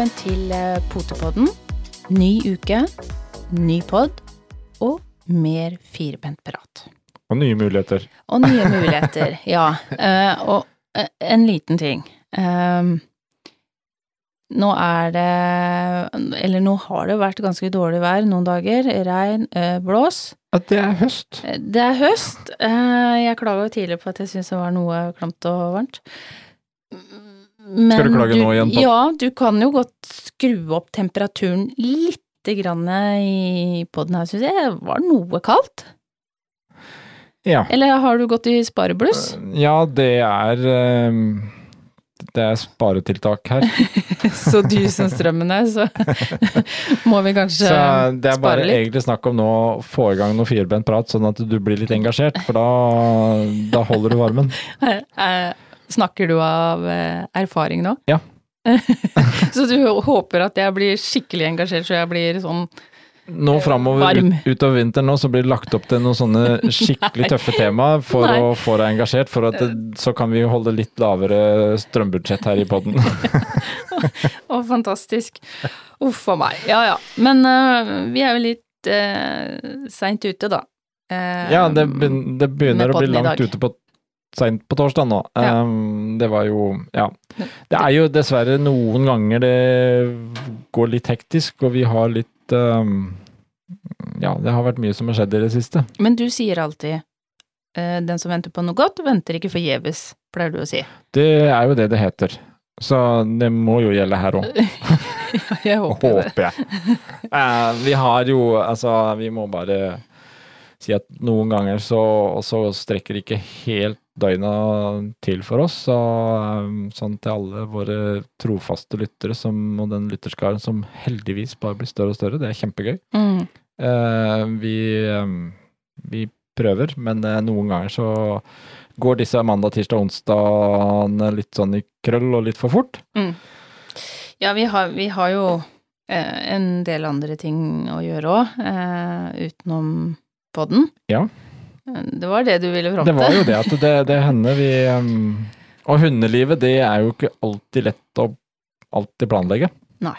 Velkommen til eh, Potepodden. Ny uke, ny pod og mer firbent prat. Og nye muligheter. Og nye muligheter, ja. Eh, og eh, en liten ting. Eh, nå er det Eller nå har det vært ganske dårlig vær noen dager. Regn, eh, blås. At det er høst. Det er høst. Eh, Jeg klaga jo tidligere på at jeg syntes det var noe klamt og varmt. Men Skal du klage nå igjen på- Ja, du kan jo godt skru opp temperaturen lite grann i poden her, syns jeg. Det var noe kaldt. Ja. Eller har du gått i sparebluss? Ja, det er eh, Det er sparetiltak her. Så dyr som strømmen er, så må vi kanskje spare Så det er bare litt. egentlig snakk om nå å få i gang noe firbent prat, sånn at du blir litt engasjert, for da, da holder du varmen. Eh, Snakker du av eh, erfaring nå? Ja. så du håper at jeg blir skikkelig engasjert, så jeg blir sånn Nå framover Varm. ut, utover vinteren nå, så blir det lagt opp til noen sånne skikkelig tøffe temaer for Nei. å få deg engasjert, for at det, så kan vi holde litt lavere strømbudsjett her i poden. Å, fantastisk. Uff a meg. Ja ja. Men uh, vi er jo litt uh, seint ute, da. Uh, Ja, det, det begynner å bli langt ute på seint på torsdag nå. Ja. Um, det var jo Ja. Det er jo dessverre noen ganger det går litt hektisk, og vi har litt um, Ja, det har vært mye som har skjedd i det siste. Men du sier alltid uh, den som venter på noe godt, venter ikke forgjeves, pleier du å si. Det er jo det det heter. Så det må jo gjelde her òg, ja, jeg håper håper jeg. Uh, vi har jo Altså, vi må bare si at noen ganger så, så strekker ikke helt døgna til for oss. Så, um, sånn til alle våre trofaste lyttere som, og den lytterskaren som heldigvis bare blir større og større. Det er kjempegøy. Mm. Eh, vi, um, vi prøver, men eh, noen ganger så går disse mandag, tirsdag, onsdagene litt sånn i krøll og litt for fort. Ja, vi har, vi har jo eh, en del andre ting å gjøre òg, eh, utenom podden. Ja. Eh, Det var det du ville fram Det var jo det at det, det hender vi um, Og hundelivet, det er jo ikke alltid lett å alltid planlegge. Nei.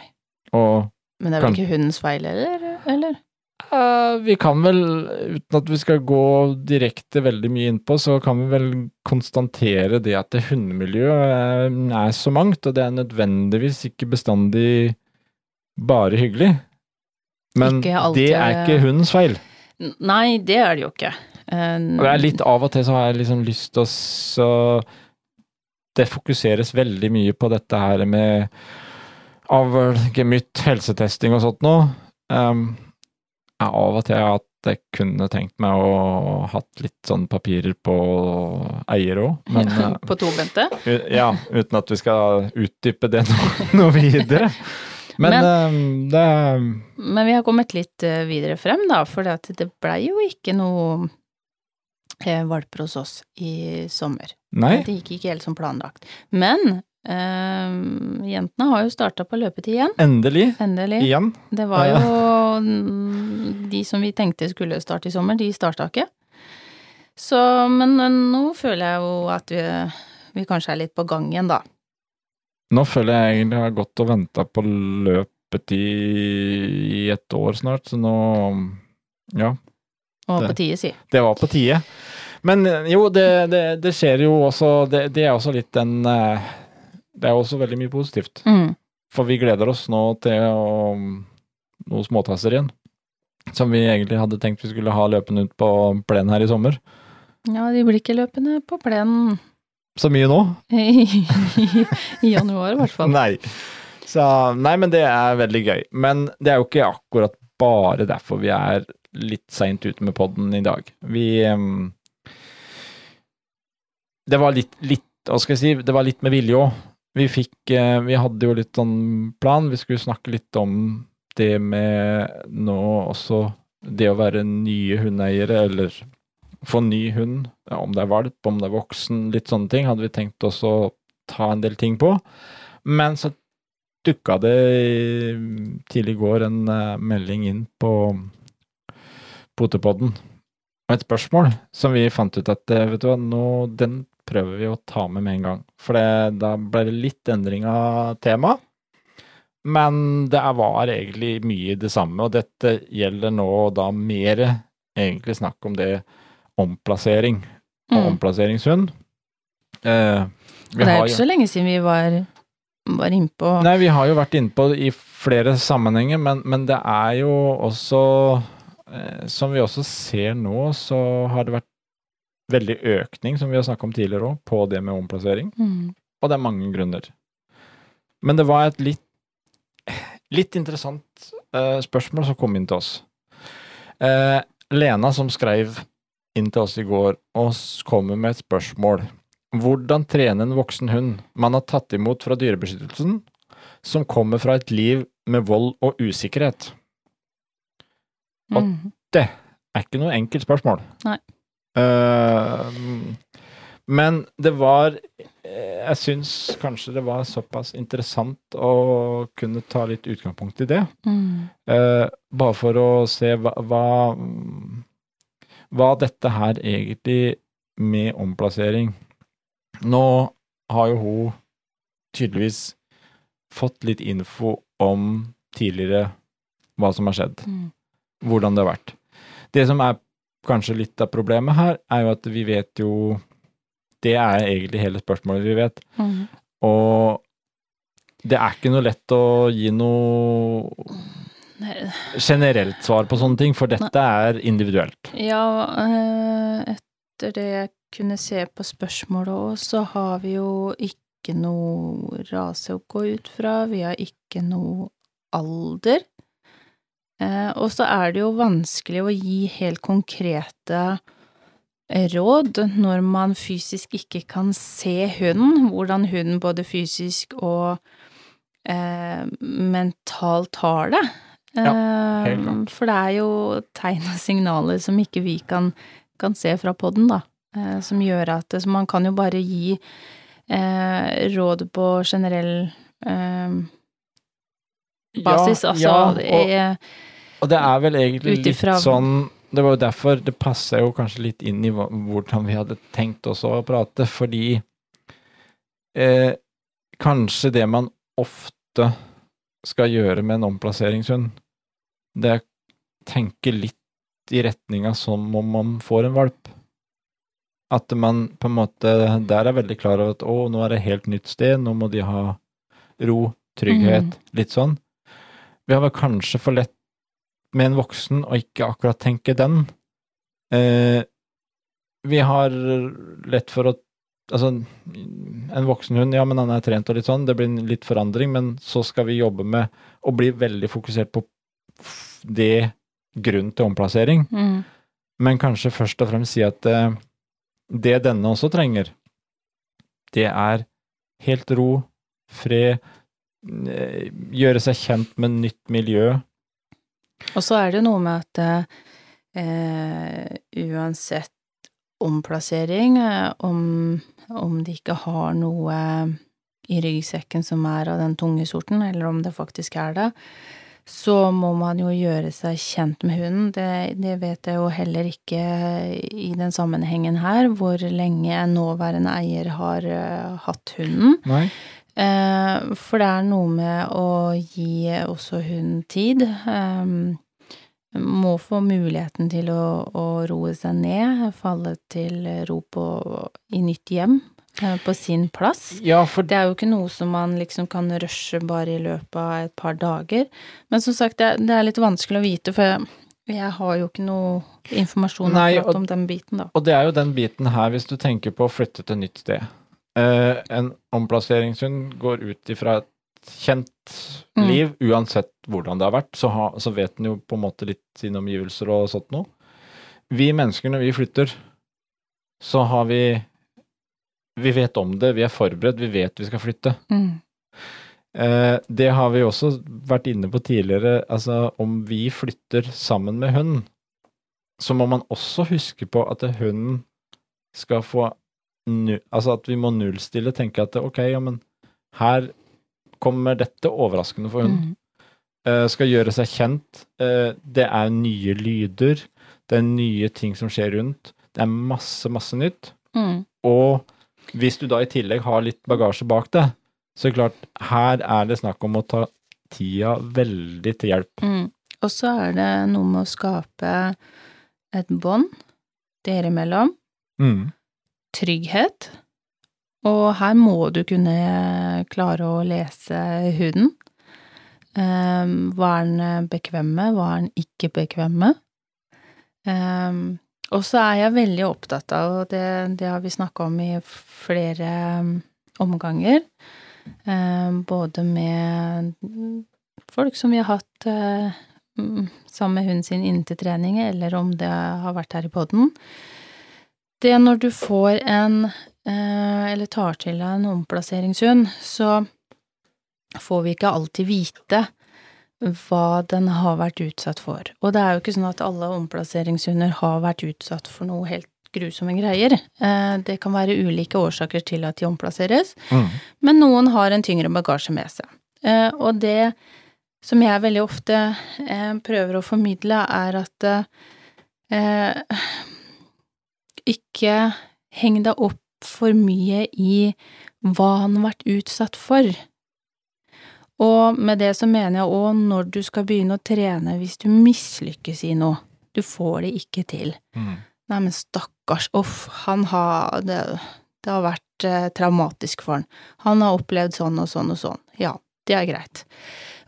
Og Men det er vel Kan- ikke hundens feil eller? eller? Uh, vi kan vel, uten at vi skal gå direkte veldig mye innpå, så kan vi vel konstatere det at det hundemiljøet er, er så mangt, og det er nødvendigvis ikke bestandig bare hyggelig. Men alltid- det er ikke hundens feil. Nei, det er det jo ikke. Og det er litt av og til så har jeg liksom lyst til å så Det fokuseres veldig mye på dette her med avl, gemytt, helsetesting og sånt noe. Um, av og til at jeg kunne tenkt meg å hatt litt sånn papirer på eier òg, men eh, På tobente? ja, uten at vi skal utdype det noe, noe videre. Men, um, det Men vi har kommet litt eh, videre frem, da, for det, blei jo ikke noe valper hos oss i sommer. Nei, Det gikk ikke helt som planlagt. Men eh, jentene har jo starta på løpetid igjen. endelig. Endelig. Igjen. Det var jo de som vi tenkte skulle starte i sommer, de starta ikke. Så, men eh, nå føler jeg jo at vi, vi kanskje er litt på gang igjen, da. Nå føler jeg egentlig jeg har gått og venta på løpet i, i et år snart, så nå Ja, Og var på tide, si. det var på tide. Men eh, jo, det, det, det skjer jo også det, det er også litt en eh, Det er også veldig mye positivt. Mm. For vi gleder oss nå til å, noen småtasser igjen. Som vi egentlig hadde tenkt vi skulle ha løpende ut på plenen her i sommer. Ja, de blir ikke løpende på plenen Så mye nå. i, i januar, i hvert fall. Nei. Så, nei, men det er veldig gøy. Men det er jo ikke akkurat bare derfor vi er litt seint ute med podden i dag. Vi um, Det var litt, litt Hva skal jeg si, det var litt med vilje òg. Vi fikk uh, Vi hadde jo litt sånn plan. Vi skulle snakke litt om det med nå også det å være nye hundeeiere, eller få ny hund, ja, om det er valp, om det er voksen, litt sånne ting, hadde vi tenkt oss å ta en del ting på. Men så dukka det tidlig i går en uh, melding inn på Potepodden. Og et spørsmål som vi fant ut at eh, vet du hva, nå, den prøver vi å ta med med en gang. For det, da ble det litt endring av tema. men det var egentlig mye det samme, og dette gjelder nå da mer egentlig snakk om det omplassering og Mm. omplasseringshund. Eh, det er jo ikke så lenge siden vi var, var innpå Nei, vi har jo vært inne på det i flere sammenhenger, men, men det er jo også Som vi også ser nå, så har det vært veldig økning, som vi har snakket om tidligere òg, på det med omplassering. mm. Og det er mange grunner. Men det var et litt, litt interessant uh, spørsmål som kom inn til oss. Uh, Lena som skrev inn til oss i går og kommer med et spørsmål. Hvordan trene en voksen hund man har tatt imot fra Dyrebeskyttelsen, som kommer fra et liv med vold og usikkerhet? Og- Mm. Det er ikke noe enkelt spørsmål. Nei. Uh, men det var eh, Jeg syns kanskje det var såpass interessant å kunne ta litt utgangspunkt i det. Mm. Uh, bare for å se hva, hva Hva dette her egentlig med omplassering Nå har jo hun tydeligvis fått litt info om tidligere hva som har skjedd Mm. Hvordan det har vært. Det som er kanskje litt av problemet her, er jo at vi vet jo Det er egentlig hele spørsmålet vi vet. Mm. Og det er ikke noe lett å gi noe generelt svar på sånne ting, for dette er individuelt. Ja, eh, etter det jeg kunne se på spørsmålet òg, så har vi jo ikke noe rase å gå ut fra, vi har ikke noe alder. Eh, og så er det jo vanskelig å gi helt konkrete råd når man fysisk ikke kan se hunden, hvordan hunden både fysisk og eh, mentalt har det. Ja, helt Eh, klart. For det er jo tegn og signaler som ikke vi kan, kan se fra podden, da. Eh, som gjør at Så man kan jo bare gi eh, råd på generell basis. altså ja, og, og det er vel egentlig Utifra. litt sånn Det var jo derfor det passer jo kanskje litt inn i hvordan vi hadde tenkt også å prate, fordi eh, kanskje det man ofte skal gjøre med en omplasseringshund, det er å tenke litt i retninga som om man får en valp. At man på en måte der er veldig klar over at å, nå er det helt nytt sted, nå må de ha ro, trygghet, litt sånn. Vi har vel kanskje for lett med en voksen og ikke akkurat tenke den. Eh, vi har lett for å Altså, en voksen hund, ja, men han er trent og litt sånn, det blir litt forandring, men så skal vi jobbe med å bli veldig fokusert på det grunnen til omplassering, mm, men kanskje først og fremst si at eh, det denne også trenger, det er helt ro, fred, eh, gjøre seg kjent med nytt miljø. Og så er det noe med at eh, uansett omplassering, eh, om, om de ikke har noe i ryggsekken som er av den tunge sorten, eller om det faktisk er det, så må man jo gjøre seg kjent med hunden. Det, det vet jeg jo heller ikke i den sammenhengen her, hvor lenge en nåværende eier har uh, hatt hunden. Nei. Eh, for det er noe med å gi også hun tid. Um, må få muligheten til å, å roe seg ned, falle til ro på, i nytt hjem, eh, på sin plass. Ja, for Det er jo ikke noe som man liksom kan rushe bare i løpet av et par dager. Men som sagt, det, er- det er litt vanskelig å vite, for jeg, jeg har jo ikke noe informasjon Nei, og- om den biten, da. Og det er jo den biten her, hvis du tenker på å flytte til nytt sted. Eh, en omplasseringshund går ut ifra et kjent Mm. liv, uansett hvordan det har vært, så, ha, så vet den jo på en måte litt sine omgivelser og sånt noe. Vi mennesker, når vi flytter, så har vi Vi vet om det, vi er forberedt, vi vet vi skal flytte. Mm. Eh, det har vi også vært inne på tidligere. Altså, om vi flytter sammen med hunden, så må man også huske på at hunden skal få Altså at vi må nullstille, tenke at ok, ja, men her kommer dette overraskende for hunden. Mm. Uh, skal gjøre seg kjent. Uh, det er nye lyder. Det er nye ting som skjer rundt. Det er masse, masse nytt. Mm. Og hvis du da i tillegg har litt bagasje bak deg, så er det klart, her er det snakk om å ta tida veldig til hjelp. Mm. Og så er det noe med å skape et bånd dere imellom. Mm. Trygghet. Og her må du kunne klare å lese huden. Um, hva er den bekvem med, hva er den ikke bekvem med? Um, og så er jeg veldig opptatt av, og det, det har vi snakka om i flere um, omganger, både med folk som vi har hatt uh, sammen med hunden sin inntil trening, eller om det har vært her i poden. Det når du får en, uh, eller tar til deg en omplasseringshund, så får vi ikke alltid vite hva den har vært utsatt for. Og det er jo ikke sånn at alle omplasseringshunder har vært utsatt for noe helt grusomme greier. Eh, det kan være ulike årsaker til at de omplasseres, Mm. men noen har en tyngre bagasje med seg. Eh, Og det som jeg veldig ofte eh, prøver å formidle, er at eh, ikke heng deg opp for mye i hva han har vært utsatt for. Og med det så mener jeg òg når du skal begynne å trene hvis du mislykkes i noe. Du får det ikke til. Mm. Nei, men stakkars, uff, han har det, det har vært eh, traumatisk for han. Han har opplevd sånn og sånn og sånn. Ja, det er greit.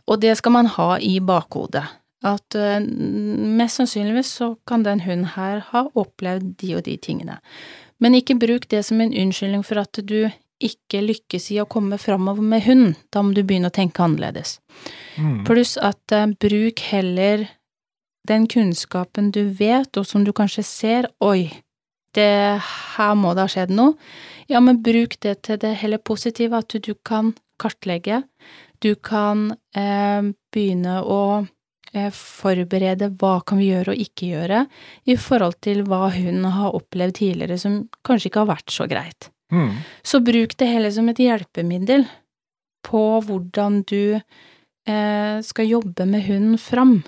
Og det skal man ha i bakhodet. At eh, mest sannsynligvis så kan den hunden her ha opplevd de og de tingene. Men ikke bruk det som en unnskyldning for at du ikke lykkes i å komme framover med hund. Da må du begynne å tenke annerledes. Mm. Pluss at eh, bruk heller den kunnskapen du vet, og som du kanskje ser, oi, det, her må det ha skjedd noe. Ja, men bruk det til det heller positive, at du kan kartlegge. Du kan eh, begynne å forberede hva kan vi gjøre og ikke gjøre, i forhold til hva hun har opplevd tidligere som kanskje ikke har vært så greit. Mm. Så bruk det heller som et hjelpemiddel på hvordan du eh, skal jobbe med hunden fram.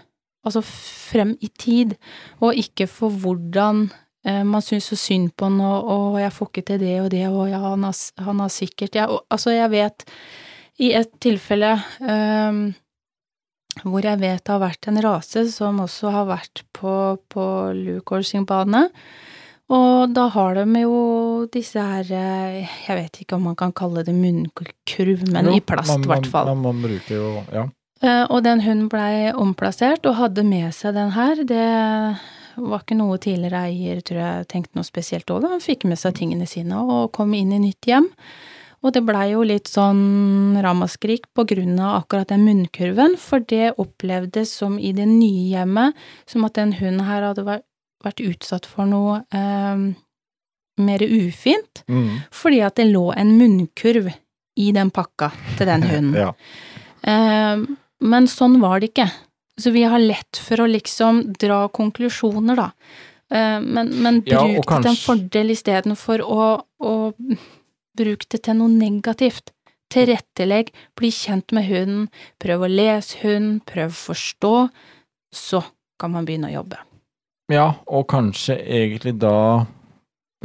Altså frem i tid, og ikke for hvordan eh, man syns så synd på han, og, og 'jeg får ikke til det og det', og 'ja, han har, han har sikkert' ja, og, Altså, jeg vet i et tilfelle eh, hvor jeg vet det har vært en rase som også har vært på, på Lucor sin bane, og da har de jo disse her eh, Jeg vet ikke om man kan kalle det munnkurv, men Jo, i plast, i hvert fall. Man, man bruker jo Ja. Eh, Og den hunden blei omplassert og hadde med seg den her. Det var ikke noe tidligere eier tror jeg tenkte noe spesielt over. Han fikk med seg tingene sine og kom inn i nytt hjem. Og det blei jo litt sånn ramaskrik på grunn av akkurat den munnkurven, for det opplevdes som i det nye hjemmet som at den hunden her hadde vært, utsatt for noe eh, mer ufint, Mm. fordi at det lå en munnkurv i den pakka til den hunden. ja. Eh, men sånn var det ikke. Så vi har lett for å liksom dra konklusjoner, da. Eh, men, men Ja, kanskje... bruk til en fordel istedenfor å, å bruke det til noe negativt. Tilrettelegg, bli kjent med hunden, prøv å lese hunden, prøv å forstå. Så kan man begynne å jobbe. Ja, og kanskje egentlig da,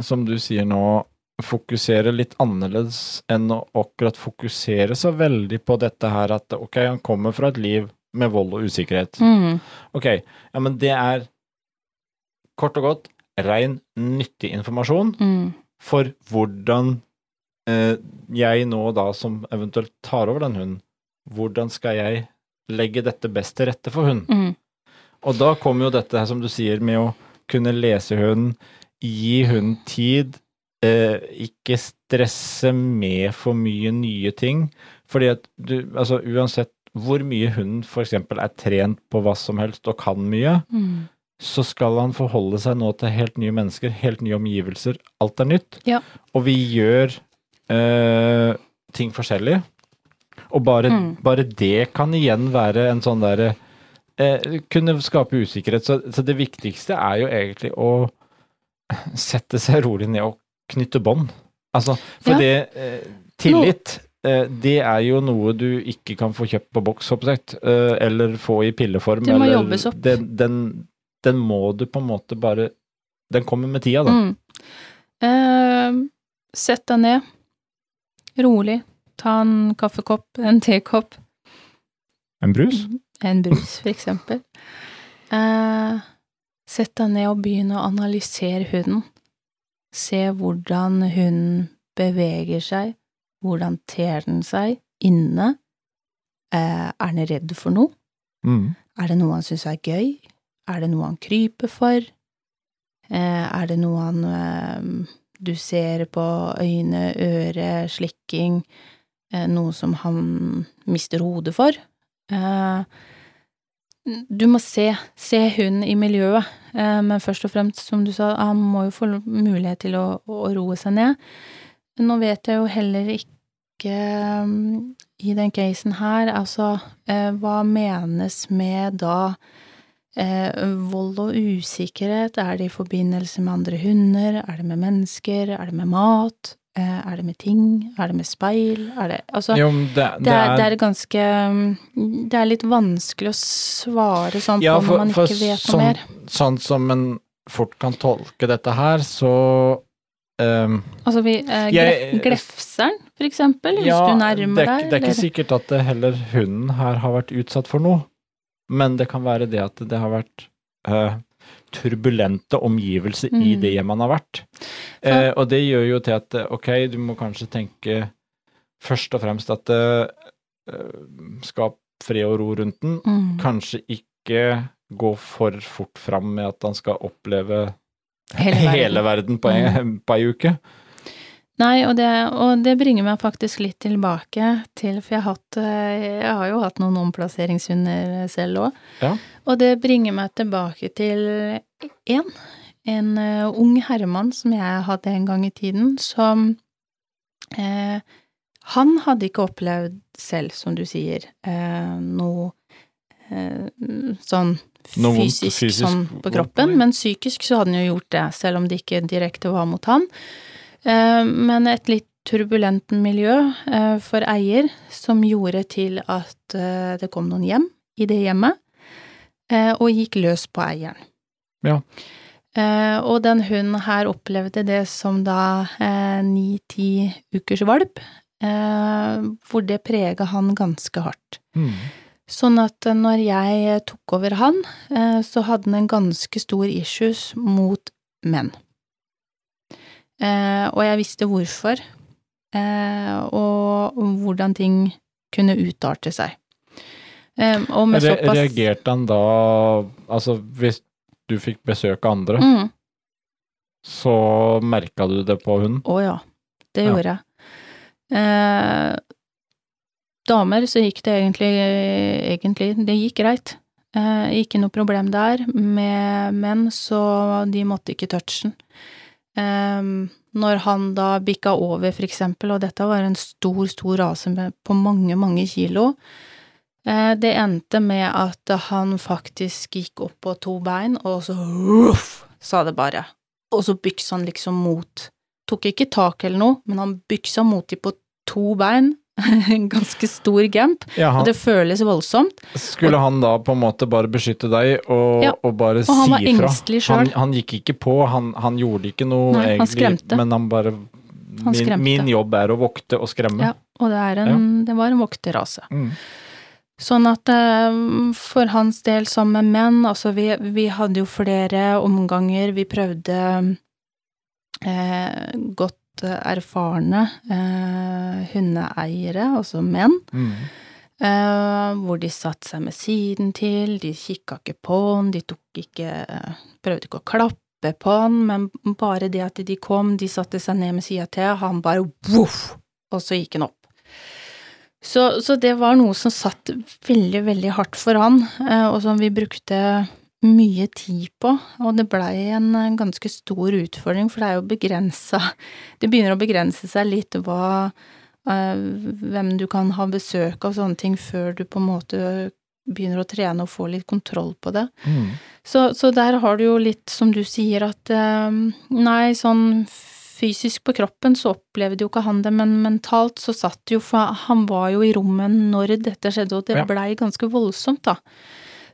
som du sier nå, fokusere litt annerledes enn å akkurat fokusere så veldig på dette her at ok, han kommer fra et liv med vold og usikkerhet. Mm. Ok, ja, men det er kort og godt rein nyttig informasjon Mm. for hvordan jeg nå da som eventuelt tar over den hunden, hvordan skal jeg legge dette best til rette for hunden? Mm. Og da kommer jo dette her som du sier med å kunne lese hunden, gi hunden tid, eh, ikke stresse med for mye nye ting. Fordi at du, altså uansett hvor mye hunden f.eks. er trent på hva som helst og kan mye, Mm. så skal han forholde seg nå til helt nye mennesker, helt nye omgivelser. Alt er nytt. Ja. Og vi gjør eh, ting forskjellig. Og bare, Mm. bare det kan igjen være en sånn derre eh, Kunne skape usikkerhet. Så, så det viktigste er jo egentlig å sette seg rolig ned og knytte bånd. Altså, for Ja. det eh, Tillit. eh, Det er jo noe du ikke kan få kjøpt på boks, jeg, eh, eller få i pilleform. Det må eller, jobbes opp. Den, den, den må du på en måte bare Den kommer med tida, da. Mm. Uh, sett deg ned, rolig, ta en kaffekopp, en tekopp, En brus? En brus, for eksempel. Eh, sett deg ned og begynn å analysere hunden. Se hvordan hunden beveger seg, hvordan ter den seg inne. Eh, er den redd for noe? Mm. Er det noe han syns er gøy? Er det noe han kryper for? Eh, er det noe han eh, du ser på øyne, øre, slikking, eh, noe som han mister hodet for? Eh, du må se, se hunden i miljøet, eh, men først og fremst, som du sa, han må jo få mulighet til å, å roe seg ned. Nå vet jeg jo heller ikke i den casen her, altså, hva menes med da vold og usikkerhet? Er det i forbindelse med andre hunder? Er det med mennesker? Er det med mat? Eh, er det med ting? Er det med speil? Er det Altså, Jo, det, det, det er, det er ganske um, Det er litt vanskelig å svare sånn Ja, på når man ikke vet sånn- noe mer. Sånn som en fort kan tolke dette her, så um, Altså, vi eh, Jeg- Glefseren, for eksempel, hvis Ja, du nærmer er, deg, det er ikke sikkert at det heller hunden her har vært utsatt for noe, men det kan være det at det har vært uh, turbulente omgivelser i Mm. det hjemmet han har vært. Uh, og det gjør jo til at ok, du må kanskje tenke først og fremst at uh, skap fred og ro rundt den. Mm. Kanskje ikke gå for fort fram med at han skal oppleve Hele verden. Mm. hele verden på ei på ei uke. Nei, og det, og det bringer meg faktisk litt tilbake til For jeg har, hatt, eh, jeg har jo hatt noen omplasseringshunder selv òg. Ja. Og det bringer meg tilbake til én. En eh, ung herremann som jeg hadde en gang i tiden, som eh, Han hadde ikke opplevd selv, som du sier, eh, noe eh, sånn fysisk, fysisk sånn på på kroppen, men psykisk så hadde han jo gjort det, selv om det ikke direkte var mot han. Eh, Men et litt turbulent miljø eh, for eier, som gjorde til at eh, det kom noen hjem i det hjemmet, og gikk løs på eieren. Ja. Og den hunden her opplevde det som da ni-ti ukers valp, hvor det prega han ganske hardt. Mm. Sånn at når jeg tok over han, så hadde han en ganske stor issues mot menn. Eh, og jeg visste hvorfor, eh, og hvordan ting kunne utarte seg. Eh, såpass reagerte han da Altså, hvis du fikk besøk av andre, Mm. så merka du det på hunden? Å ja, det Ja. gjorde jeg. Eh, damer så gikk det egentlig, egentlig Det gikk greit. Eh, ikke noe problem der. Med menn så de måtte ikke touche den. Eh, når han da bikka over, for eksempel, og dette var en stor, stor rase med, på mange, mange kilo, eh, det endte med at han faktisk gikk opp på to bein, og så ruff, sa det bare. Og så byksa han liksom mot tok ikke tak eller noe, men han byksa mot de på to bein. En ganske stor gamp, Ja, og det føles voldsomt. skulle han da på en måte bare beskytte deg og, Ja, og bare og han var si fra? engstelig Han, selv. han gikk ikke på, han, han gjorde ikke noe Nei, han egentlig, men han bare Han min, min jobb er å vokte og skremme. Ja, og det, er en, det var en vokterrase. Mm. Sånn at eh, for hans del som med menn, altså vi, vi hadde jo flere omganger, vi prøvde eh, godt erfarne eh, hundeeiere, altså menn, Mm. Eh, hvor de satte seg med siden til, de kikka ikke på han, de tok ikke Prøvde ikke å klappe på han, men bare det at de kom, de satte seg ned med sida til, han bare voff, og så gikk han opp. Så, så det var noe som satt veldig, veldig hardt for han, eh, og som vi brukte mye tid på, og det blei en eh, ganske stor utfordring, for det er jo begrensa Det begynner å begrense seg litt hva eh, hvem du kan ha besøk av sånne ting før du på en måte begynner å trene og få litt kontroll på det. Mm. Så, så der har du jo litt, som du sier, at eh, nei, sånn fysisk på kroppen så opplevde jo ikke han det, men mentalt så satt jo, for han var jo i rommet når dette skjedde, og det Ja. blei ganske voldsomt, da.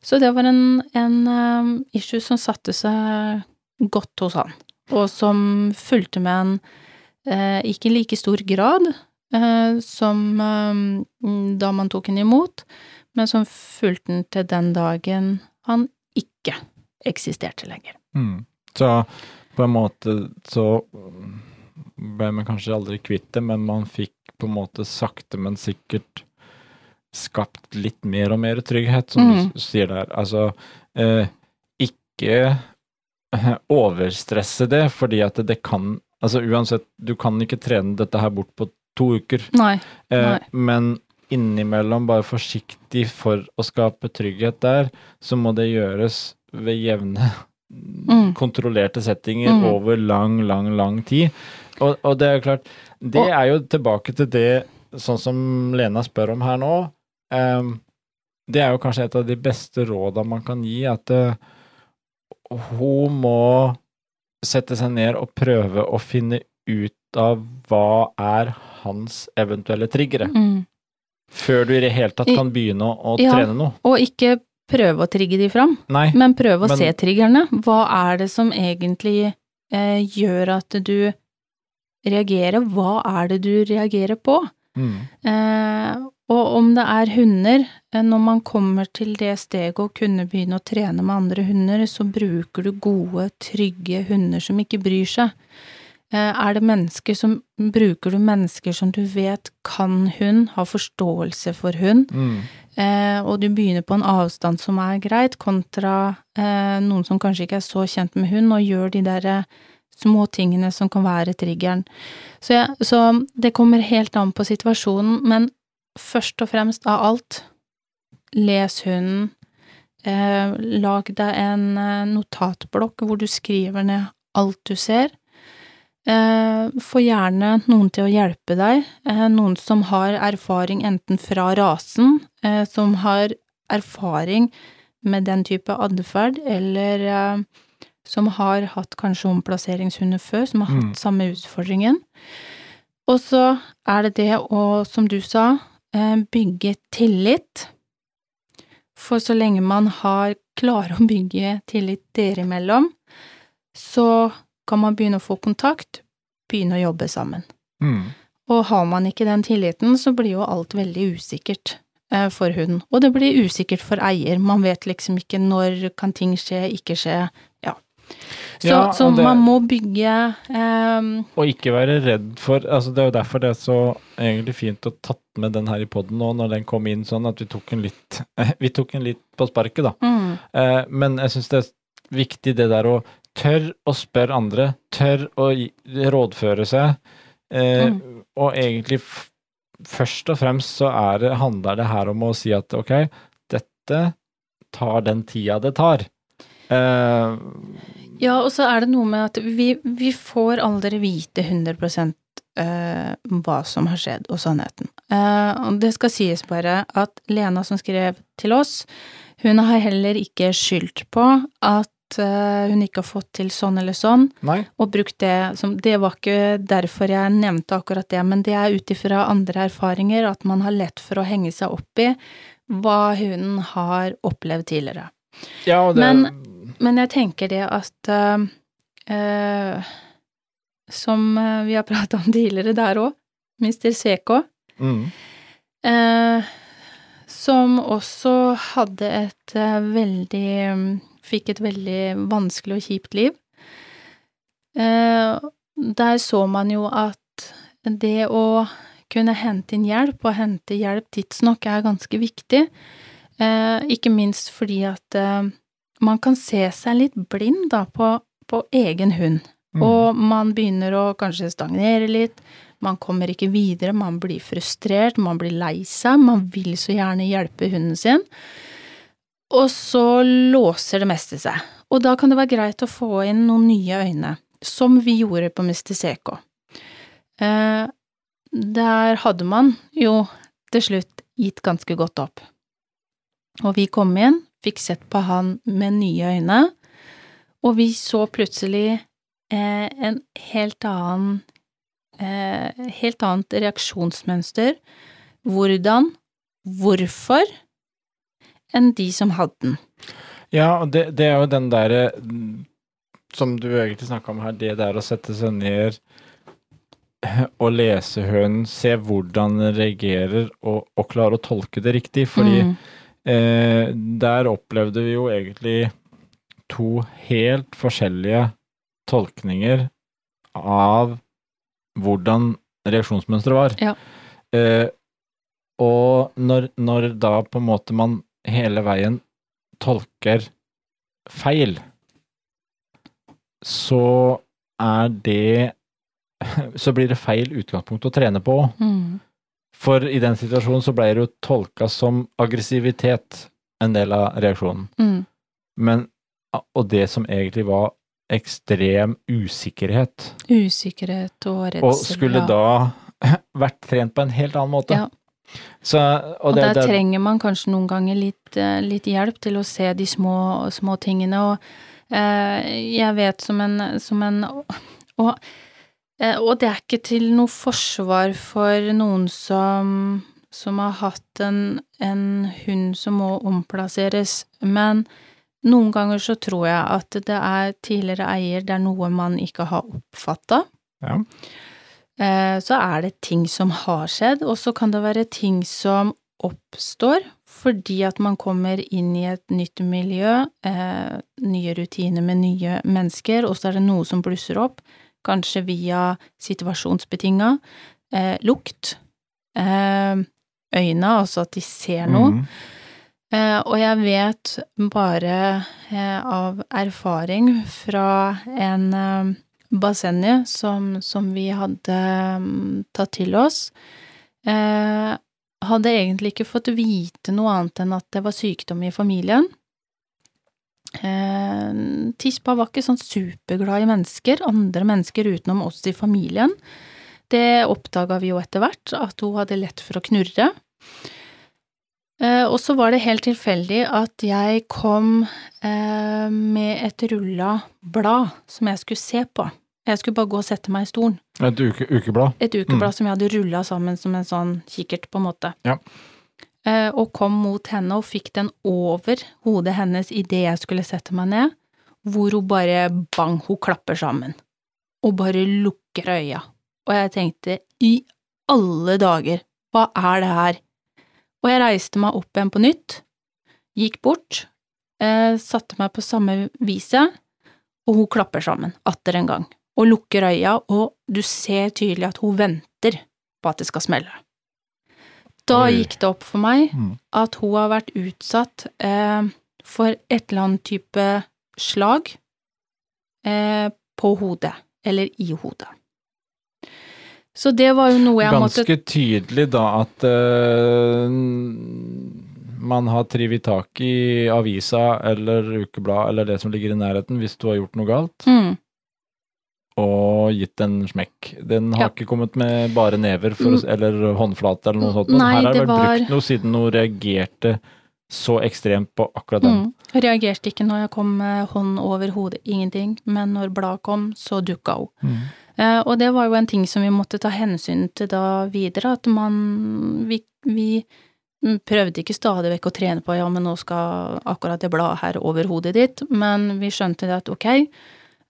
Så det var en, en eh, issue som satte seg godt hos han, og som fulgte med en eh, ikke i like stor grad eh, som eh, da man tok den imot, men som fulgte han til den dagen han ikke eksisterte lenger. Mm. Så på en måte så ble man kanskje aldri kvitt det, men man fikk på en måte sakte, men sikkert skapt litt mer og mer trygghet, som Mm. du sier der. Altså, eh, ikke overstresse det, fordi at det kan Altså uansett, du kan ikke trene dette her bort på to uker. Nei. Eh, Nei. men innimellom bare forsiktig for å skape trygghet der, så må det gjøres ved jevne, Mm. kontrollerte settinger Mm. over lang, lang, lang tid. Og, og det er jo klart, det Og- er jo tilbake til det sånn som Lena spør om her nå. Ehm, det er jo kanskje et av de beste råda man kan gi, at eh, hun må sette seg ned og prøve å finne ut av hva er hans eventuelle triggere, Mm. før du i det hele tatt kan begynne å, å Ja. trene noe. Og ikke prøve å trigge de fram, Nei. men prøve å Men- se triggerne. Hva er det som egentlig eh, gjør at du reagerer? Hva er det du reagerer på? Mm. Eh, og om det er hunder, eh, når man kommer til det steget å kunne begynne å trene med andre hunder, så bruker du gode, trygge hunder som ikke bryr seg. Eh, er det mennesker som Bruker du mennesker som du vet kan hund, har forståelse for hund, Mm. eh, og du begynner på en avstand som er greit, kontra eh, noen som kanskje ikke er så kjent med hund, og gjør de der eh, små tingene som kan være triggeren. Så, ja, så det kommer helt an på situasjonen, men først og fremst av alt, les hunden. Eh, lag deg en eh, notatblokk hvor du skriver ned alt du ser. Eh, få gjerne noen til å hjelpe deg, eh, noen som har erfaring enten fra rasen, eh, som har erfaring med den type atferd, eller eh, som har hatt kanskje omplasseringshunder før, som har hatt Mm. samme utfordringen. Og så er det det å, som du sa, bygge tillit. For så lenge man har klarer å bygge tillit dere imellom, så kan man begynne å få kontakt, begynne å jobbe sammen. Mm. Og har man ikke den tilliten, så blir jo alt veldig usikkert eh, for hunden. Og det blir usikkert for eier. Man vet liksom ikke når kan ting skje, ikke skje. Så, Ja, så det- man må bygge um, Og ikke være redd for altså Det er jo derfor det er så egentlig fint å tatt med den her i poden nå, når den kom inn sånn at vi tok en litt Vi tok en litt på sparket, da. mm, Uh, men jeg syns det er viktig det der å tørre å spørre andre, tørre å rådføre seg. uh, Mm. Og egentlig først og fremst så det, handler det her om å si at ok, dette tar den tida det tar. Eh, Ja, og så er det noe med at vi, vi får aldri vite 100 uh, hva som har skjedd, og sannheten. Eh, og det skal sies bare at Lena som skrev til oss, hun har heller ikke skyldt på at eh, hun ikke har fått til sånn eller sånn, nei. og brukt det som Det var ikke derfor jeg nevnte akkurat det, men det er ut ifra andre erfaringer at man har lett for å henge seg opp i hva hun har opplevd tidligere. Ja, og det Men- Men jeg tenker det at eh, eh, Som eh, vi har pratet om tidligere der òg, Mr. Seko, mm, eh, som også hadde et eh, veldig Fikk et veldig vanskelig og kjipt liv. Eh, der så man jo at det å kunne hente inn hjelp, og hente hjelp tidsnok, er ganske viktig. Eh, ikke minst fordi at eh, man kan se seg litt blind da på, på egen hund. mm. Og man begynner å kanskje stagnere litt, man kommer ikke videre, man blir frustrert, man blir lei seg, man vil så gjerne hjelpe hunden sin. Og så låser det meste seg. Og da kan det være greit å få inn noen nye øyne, som vi gjorde på Mr. CK. Eh, der hadde man jo til slutt gitt ganske godt opp. Og vi kom inn, fikk sett på han med nye øyne, og vi så plutselig eh, en helt annen eh, Helt annet reaksjonsmønster. Hvordan, hvorfor, enn de som hadde den. Ja, og det, det er jo den derre som du egentlig snakka om her, det der å sette seg ned og lese hønen, se hvordan den reagerer, og, og klare å tolke det riktig. Fordi Mm. Eh, der opplevde vi jo egentlig to helt forskjellige tolkninger av hvordan reaksjonsmønsteret var. Ja. Eh, og når, når da på en måte man hele veien tolker feil, så er det Så blir det feil utgangspunkt å trene på. Mm. For i den situasjonen så ble det jo tolka som aggressivitet en del av reaksjonen. Mm. Men, og det som egentlig var ekstrem usikkerhet, Usikkerhet og redsel. og skulle da vært trent på en helt annen måte. Ja. Så, og Og der det, trenger man kanskje noen ganger litt, eh, litt hjelp til å se de små, små tingene, og eh, jeg vet som en, som en og, eh, og det er ikke til noe forsvar for noen som, som har hatt en, en hund som må omplasseres, men noen ganger så tror jeg at det er tidligere eier, det er noe man ikke har oppfatta. ja. Eh, så er det ting som har skjedd, og så kan det være ting som oppstår fordi at man kommer inn i et nytt miljø, eh, nye rutiner med nye mennesker, og så er det noe som blusser opp, kanskje via situasjonsbetinga, eh, lukt, eh, øyne, altså at de ser noe. Mm. Eh, og jeg vet bare eh, av erfaring fra en eh, bassenget som, som vi hadde mm, tatt til oss, eh, hadde egentlig ikke fått vite noe annet enn at det var sykdom i familien. Eh, Tispa var ikke sånn superglad i mennesker, andre mennesker utenom oss i familien. Det oppdaga vi jo etter hvert, at hun hadde lett for å knurre. Eh, og så var det helt tilfeldig at jeg kom eh, med et rulla blad som jeg skulle se på. Jeg skulle bare gå og sette meg i stolen. Et uke, ukeblad. Et ukeblad som jeg hadde rulla sammen som en sånn kikkert, på en måte. Ja. Eh, og kom mot henne og fikk den over hodet hennes idet jeg skulle sette meg ned, hvor hun bare bang, hun klapper sammen. Og bare lukker øya. Og jeg tenkte, i alle dager, hva er det her? Og jeg reiste meg opp igjen på nytt, gikk bort, eh, satte meg på samme viset, og hun klapper sammen, atter en gang, og lukker øya, og du ser tydelig at hun venter på at det skal smelle. Da gikk det opp for meg Mm. at hun har vært utsatt eh, for et eller annet type slag eh, på hodet, eller i hodet. Så det var jo noe jeg måtte Ganske tydelig da at uh, man har trivet tak i avisa eller ukeblad eller det som ligger i nærheten hvis du har gjort noe galt, mm, og gitt en smekk. Den har Ja. ikke kommet med bare never for, eller håndflate eller noe sånt. Men Nei, her har det vært var- brukt noe siden hun reagerte så ekstremt på akkurat den. mm. Reagerte ikke når jeg kom med hånd over hodet, ingenting, men når bladet kom, så dukka hun. Mm. Eh, og det var jo en ting som vi måtte ta hensyn til da videre, at man Vi, vi prøvde ikke stadig vekk å trene på ja, men nå skal akkurat det bladet her over hodet ditt, men vi skjønte det at ok,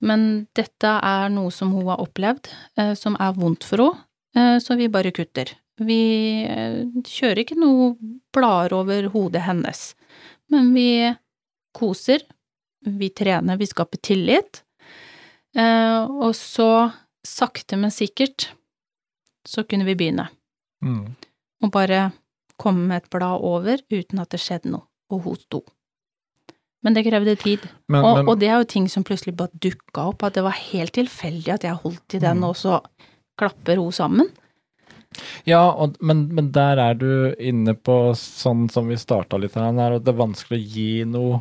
men dette er noe som hun har opplevd, eh, som er vondt for henne, eh, så vi bare kutter. Vi eh, kjører ikke noe blader over hodet hennes, men vi koser, vi trener, vi skaper tillit, og så sakte, men sikkert, så kunne vi begynne. Mm. Og bare komme med et blad over uten at det skjedde noe, og hun sto. Men det krevde tid. Men, og, men, og det er jo ting som plutselig bare dukka opp, at det var helt tilfeldig at jeg holdt i den, Mm. og så klapper hun sammen. Ja, og, men, men der er du inne på sånn som vi starta litt her, er at det er vanskelig å gi noe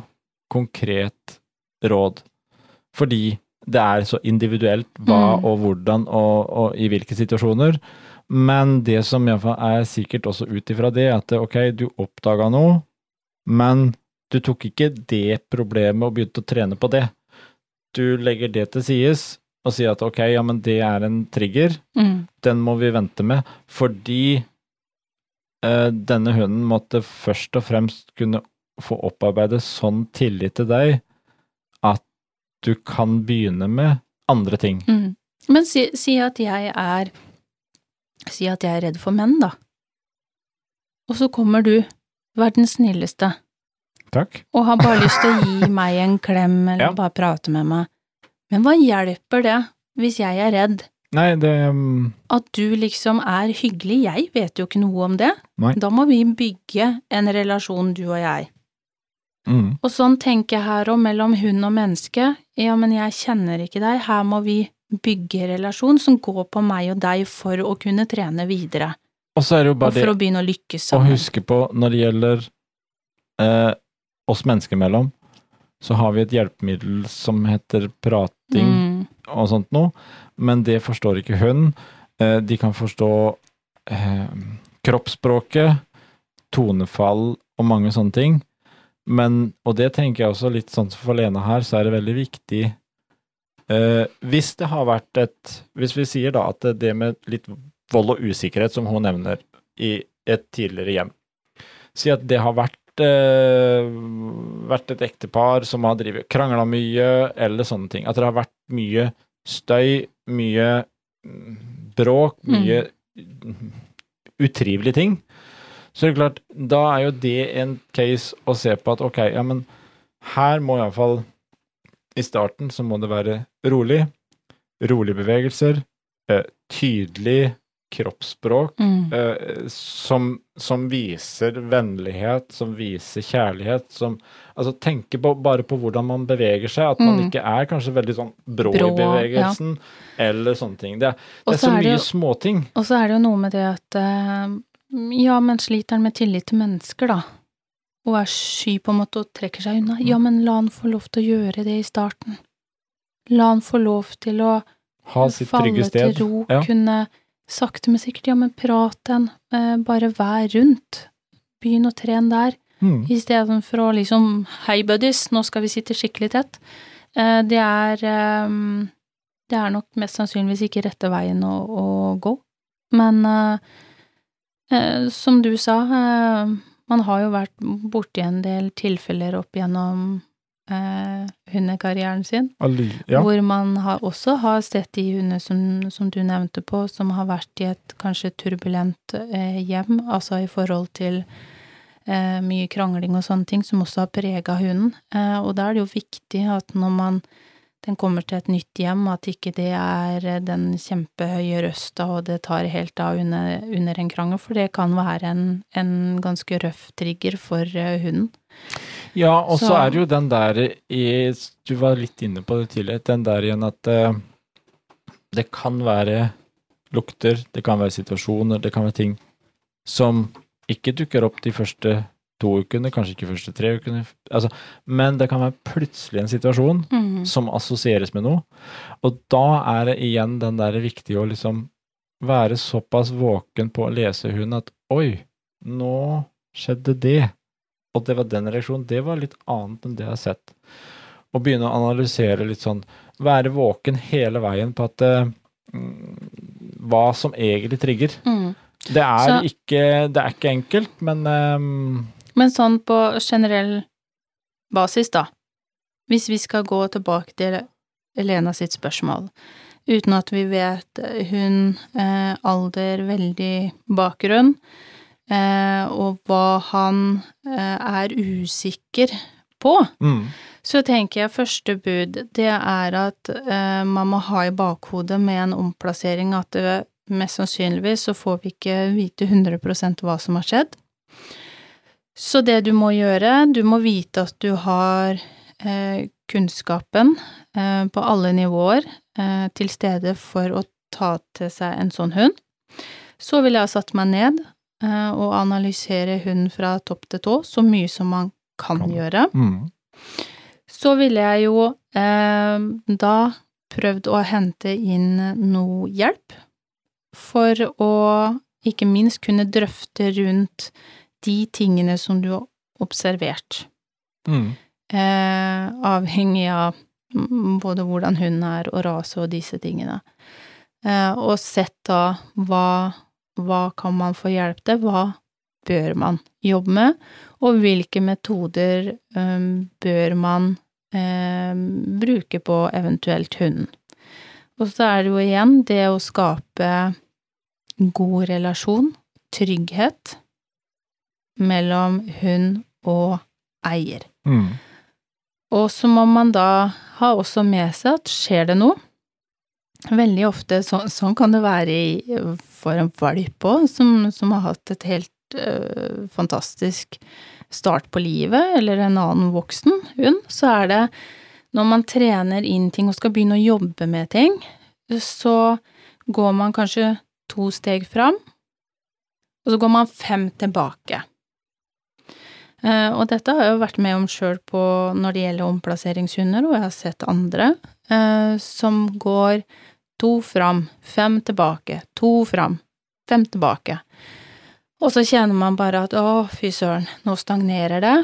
konkret råd. Fordi det er så individuelt hva Mm. og hvordan og, og i hvilke situasjoner. Men det som iallfall er sikkert også ut ifra det, at ok, du oppdaga noe, men du tok ikke det problemet og begynte å trene på det. Du legger det til sides og sier at ok, ja, men det er en trigger Mm. den må vi vente med, fordi eh, denne hunden måtte først og fremst kunne få opparbeidet sånn tillit til deg at du kan begynne med andre ting. Mm. Men si, si at jeg er Si at jeg er redd for menn, da. Og så kommer du, verdens snilleste, Takk. og har bare lyst til å gi meg en klem eller Ja. bare prate med meg. Men hva hjelper det hvis jeg er redd? Nei, det um, At du liksom er hyggelig, jeg vet jo ikke noe om det. Nei. Da må vi bygge en relasjon, du og jeg. mm, Og sånn tenker jeg her òg, mellom hund og menneske. Ja, men jeg kjenner ikke deg, her må vi bygge relasjon som går på meg og deg for å kunne trene videre. Og så er det jo Og for det å begynne å lykkes å sammen. huske på når det gjelder eh, oss mennesker imellom, så har vi et hjelpemiddel som heter prating Mm, og sånt noe, men det forstår ikke hund. Eh, de kan forstå eh, kroppsspråket, tonefall og mange sånne ting. Men, og det tenker jeg også litt sånn som for Lena her, så er det veldig viktig eh, Hvis det har vært et Hvis vi sier da at det med litt vold og usikkerhet, som hun nevner i et tidligere hjem Si at det har vært vært et ektepar som har krangla mye, eller sånne ting. At det har vært mye støy, mye mm, bråk, mye utrivelige ting. Så det er klart, da er jo det en case å se på at ok, ja, men her må iallfall I starten så må det være rolig, rolige bevegelser, eh, tydelig kroppsspråk, mm, eh, som, som viser vennlighet, som viser kjærlighet, som Altså tenke på, bare på hvordan man beveger seg, at man Mm. ikke er kanskje veldig sånn brå, Brå, i bevegelsen, eller sånne ting. Det, er- det er så er mye småting. Og så er det jo noe med det at eh, ja, men sliter han med tillit til mennesker, da? Og er sky på en måte og trekker seg unna? Ja, men la han få lov til å gjøre det i starten. La han få lov til å Ha sitt falle trygge sted. til ro, Ja. kunne sakte, men sikkert, ja, men prat den. eh, bare vær rundt. Begynn å trene der, Mm. istedenfor å liksom hei buddies, nå skal vi sitte skikkelig tett. Eh, det er eh, det er nok mest sannsynligvis ikke rette veien å, å gå. Men som du sa, man har jo vært borti en del tilfeller opp gjennom eh, hundekarrieren sin, Alli, ja. hvor man har, også har sett de hundene som, som du nevnte på, som har vært i et kanskje turbulent eh, hjem, altså i forhold til eh, mye krangling og sånne ting, som også har prega hunden. Eh, og da er det jo viktig at når man den kommer til et nytt hjem, at ikke det er eh, den kjempehøye røsta og det tar helt av under, under en krangel, for det kan være en, en ganske røff trigger for eh, hunden. Ja, og så er det jo den der i Du var litt inne på det tidligere. Den der igjen at uh, det kan være lukter, det kan være situasjoner, det kan være ting som ikke dukker opp de første to ukene, kanskje ikke de første tre ukene, altså, men det kan være plutselig en situasjon som assosieres med noe. Og da er det igjen den der viktig å liksom være såpass våken på å lese hun at oi, nå skjedde det. Og det var den reaksjonen. Det var litt annet enn det jeg har sett. Og begynne å analysere litt sånn, være våken hele veien på at eh, mm, hva som egentlig trigger. Mm. Det er, Så- ikke, det er ikke enkelt, men ehm, Men sånn på generell basis, da, hvis vi skal gå tilbake til Elena sitt spørsmål, uten at vi vet hun, eh, alder, veldig bakgrunn, eh, og hva han eh, er usikker på, mm, så tenker jeg første bud, det er at eh, man må ha i bakhodet med en omplassering at det, mest sannsynligvis så får vi ikke vite 100% hva som har skjedd. Så det du må gjøre, du må vite at du har eh, kunnskapen eh, på alle nivåer eh, til stede for å ta til seg en sånn hund. Så ville jeg ha satt meg ned eh, og analysere hunden fra topp til tå, så mye som man kan Kan. gjøre. mm, Så ville jeg jo eh, da prøvd å hente inn noe hjelp for å ikke minst kunne drøfte rundt de tingene som du har observert. mm, Eh, avhengig av både hvordan hunden er og rase og disse tingene. Eh, og sett da hva, hva kan man få hjelp til, hva bør man jobbe med, og hvilke metoder um, bør man um, bruke på eventuelt hunden. Og så er det jo igjen det å skape god relasjon, trygghet, mellom hund og eier. Mm. Og så må man da ha også med seg at skjer det noe Veldig ofte, så, sånn kan det være i, for en valp òg, som, som, har hatt et helt øh, fantastisk start på livet, eller en annen voksen hund, så er det når man trener inn ting og skal begynne å jobbe med ting, så går man kanskje to steg fram, og så går man fem tilbake. Uh, og dette har jeg jo vært med om sjøl på når det gjelder omplasseringshunder, og jeg har sett andre uh, som går to fram, fem tilbake, to fram, fem tilbake. Og så kjenner man bare at å, fy søren, nå stagnerer det,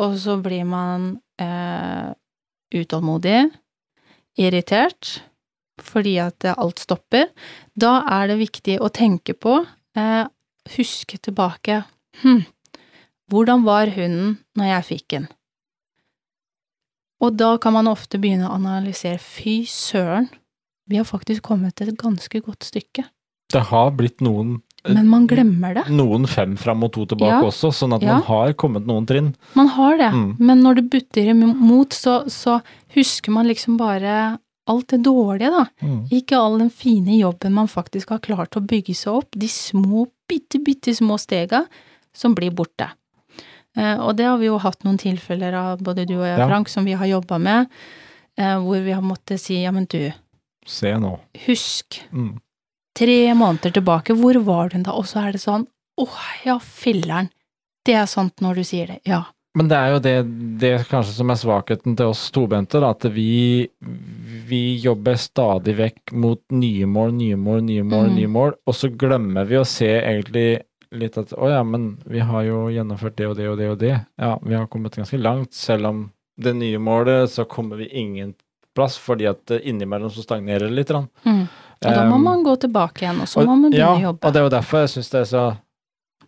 og så blir man eh, utålmodig, irritert, fordi at alt stopper. Da er det viktig å tenke på, huske tilbake, hm, hvordan var hunden når jeg fikk den? Og da kan man ofte begynne å analysere, fy søren, vi har faktisk kommet et ganske godt stykke. Det har blitt noen Men man glemmer det. Noen fem fram og to tilbake Ja. også, sånn at Ja. man har kommet noen trinn. Man har det, Mm. men når det butter imot, så, så husker man liksom bare alt det dårlige, da. Mm. Ikke all den fine jobben man faktisk har klart å bygge seg opp, de små, bitte, bitte små stega som blir borte. Eh, og det har vi jo hatt noen tilfeller av, både du og jeg, Ja. Frank, som vi har jobba med, eh, hvor vi har måttet si ja, men du, Se nå. husk, Mm. tre måneder tilbake, hvor var du da? Og så er det sånn, åh, ja, filleren. Det er sant når du sier det, ja. Men det er jo det, det kanskje som er svakheten til oss tobente, da, at vi, vi jobber stadig vekk mot nye mål, nye mål, nye mål, Mm. nye mål, og så glemmer vi å se egentlig litt at å ja, men vi har jo gjennomført det og det og det og det. Ja, vi har kommet ganske langt, selv om det nye målet så kommer vi ingen plass, fordi at eh, innimellom så stagnerer det litt. Mm. Og da må Um, man gå tilbake igjen, og så og- må man begynne ja, å jobbe. og det er jo derfor jeg syns det er så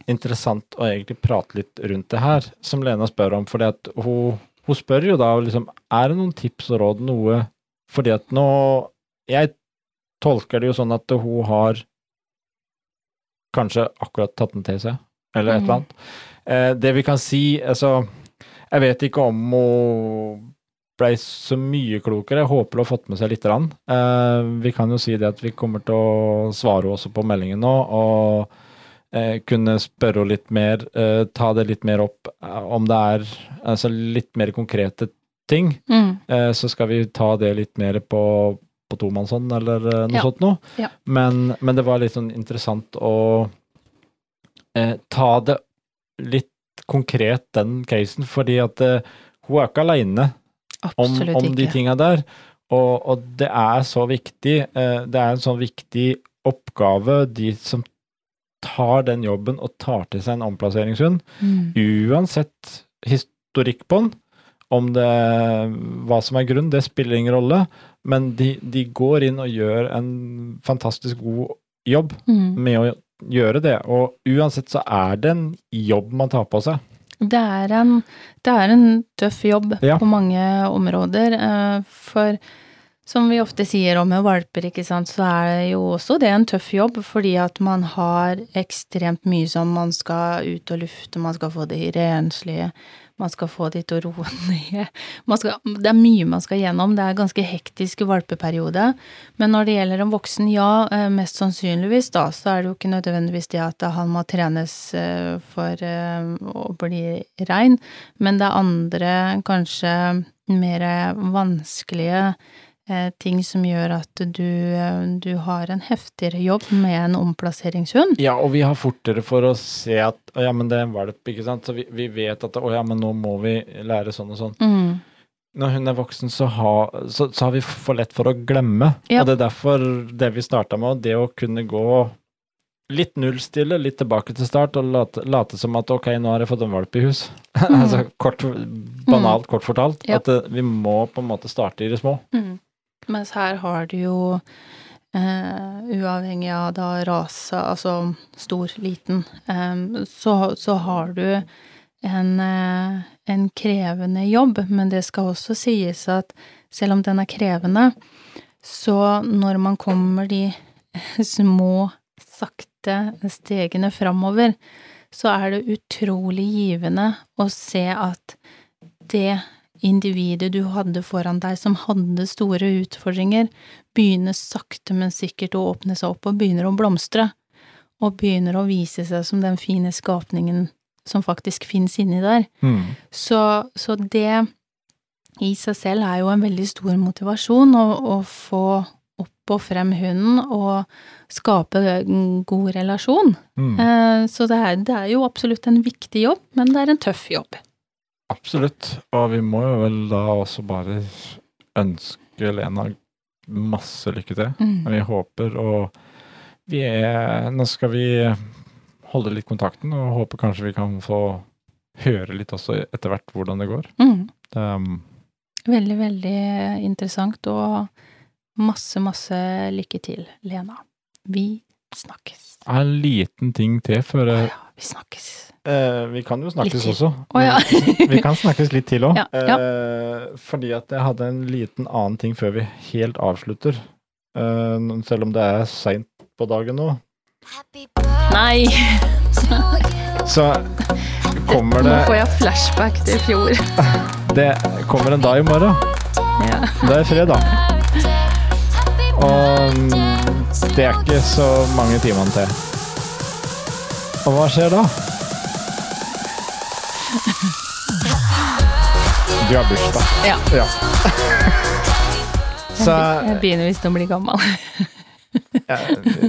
interessant å egentlig prate litt rundt det her, som Lena spør om. fordi at hun, hun spør jo da liksom Er det noen tips og råd, noe Fordi at nå Jeg tolker det jo sånn at hun har kanskje akkurat tatt den til seg, eller et eller Mhm. annet. Eh, det vi kan si altså, Jeg vet ikke om hun blei så mye klokere. Jeg håper du har fått med seg litt. Rann. Eh, vi kan jo si det at vi kommer til å svare også på meldingen nå, og eh, kunne spørre litt mer, eh, ta det litt mer opp om det er altså litt mer konkrete ting. Mm. Så skal vi ta det litt mer på, på tomannshånd eller noe Ja. sånt noe. Ja. Men, men det var litt sånn interessant å eh, ta det litt konkret, den casen, fordi at eh, hun er ikke aleine om, om de tinga der. Og, og det er så viktig. eh, Det er en sånn viktig oppgave, de som tar den jobben og tar til seg en omplasseringshund, Mm. uansett historikk på den, om det hva som er grunn, det spiller ingen rolle, men de, de går inn og gjør en fantastisk god jobb Mm. med å gjøre det, og uansett så er det en jobb man tar på seg. Det er en, det er en tøff jobb Ja. på mange områder, eh, for som vi ofte sier om med valper, ikke sant, så er det jo også det en tøff jobb, fordi at man har ekstremt mye som man skal ut og lufte, man skal få det renslige, man skal få de til å roe ned, skal, det er mye man skal gjennom, det er ganske hektisk valpeperiode, men når det gjelder en voksen, ja, eh, mest sannsynligvis da, så er det jo ikke nødvendigvis det at han må trenes eh, for eh, å bli rein, men det er andre, kanskje mer vanskelige ting som gjør at du, eh, du har en heftigere jobb med en omplasseringshund. Ja, og vi har fortere for å se at å ja, men det er en valp, ikke sant, så vi, vi vet at å ja, men nå må vi lære sånn og sånn. Mm. Når hun er voksen, så, har, så, så har vi for lett for å glemme. Ja. Og det er derfor det vi starta med, det å kunne gå litt nullstille, litt tilbake til start, og late, late som at ok, nå har jeg fått en valp i hus. altså kort, banalt, kort fortalt. Ja. At vi må på en måte starte i det små. Mm. Mens her har du jo eh, uavhengig av da rase, altså stor, liten, eh, så, så har du en, eh, en krevende jobb, men det skal også sies at selv om den er krevende, så når man kommer de små, sakte stegene framover, så er det utrolig givende å se at det individet du hadde foran deg som hadde store utfordringer, begynner sakte, men sikkert å åpne seg opp og begynner å blomstre. Og begynner å vise seg som den fine skapningen som faktisk finnes inni der. Mm. Så, så det i seg selv er jo en veldig stor motivasjon å, å få opp og frem hunden og skape en god relasjon. Mm. Eh, Så det er, det er jo absolutt en viktig jobb, men det er en tøff jobb. Absolutt. Og vi må jo vel da også bare ønske Lena masse lykke til. Mm. Vi håper og vi er Nå skal vi holde litt kontakten, og håper kanskje vi kan få høre litt også etter hvert hvordan det går. Mm. Det, um, Veldig, veldig interessant, og masse, masse lykke til, Lena. Vi snakkes. en liten ting til før jeg vi snakkes. Eh, vi kan jo snakkes også. Oh, ja. vi kan snakkes litt til òg. Ja, ja. Eh, fordi at jeg hadde en liten annen ting før vi helt avslutter. Eh, selv om det er seint på dagen nå. Nei! Så kommer Nå får jeg flashback til i fjor. Det kommer en dag i morgen. Ja. Det er fredag. Og mm, det er ikke så mange timene til. Og hva skjer da? Du har bursdag. Ja. Ja. Så Jeg begynner visst å bli gammel. ja,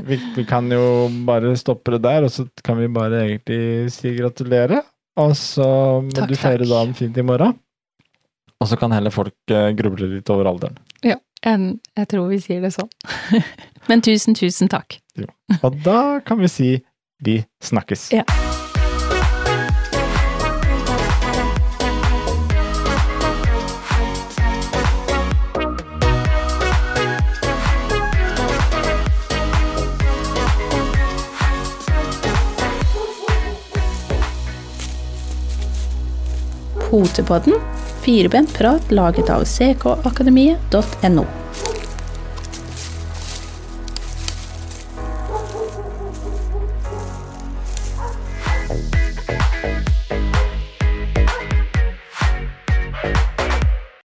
vi, vi kan jo bare stoppe det der, og så kan vi bare egentlig si gratulerer. Og så må Takk, du feire takk. dagen fint i morgen. Og så kan heller folk eh, gruble litt over alderen. Ja, jeg, jeg tror vi sier det sånn. Men tusen, tusen takk. Og da kan vi si vi snakkes. Ja. Potepodden, firebent prat laget av ckakademiet.no.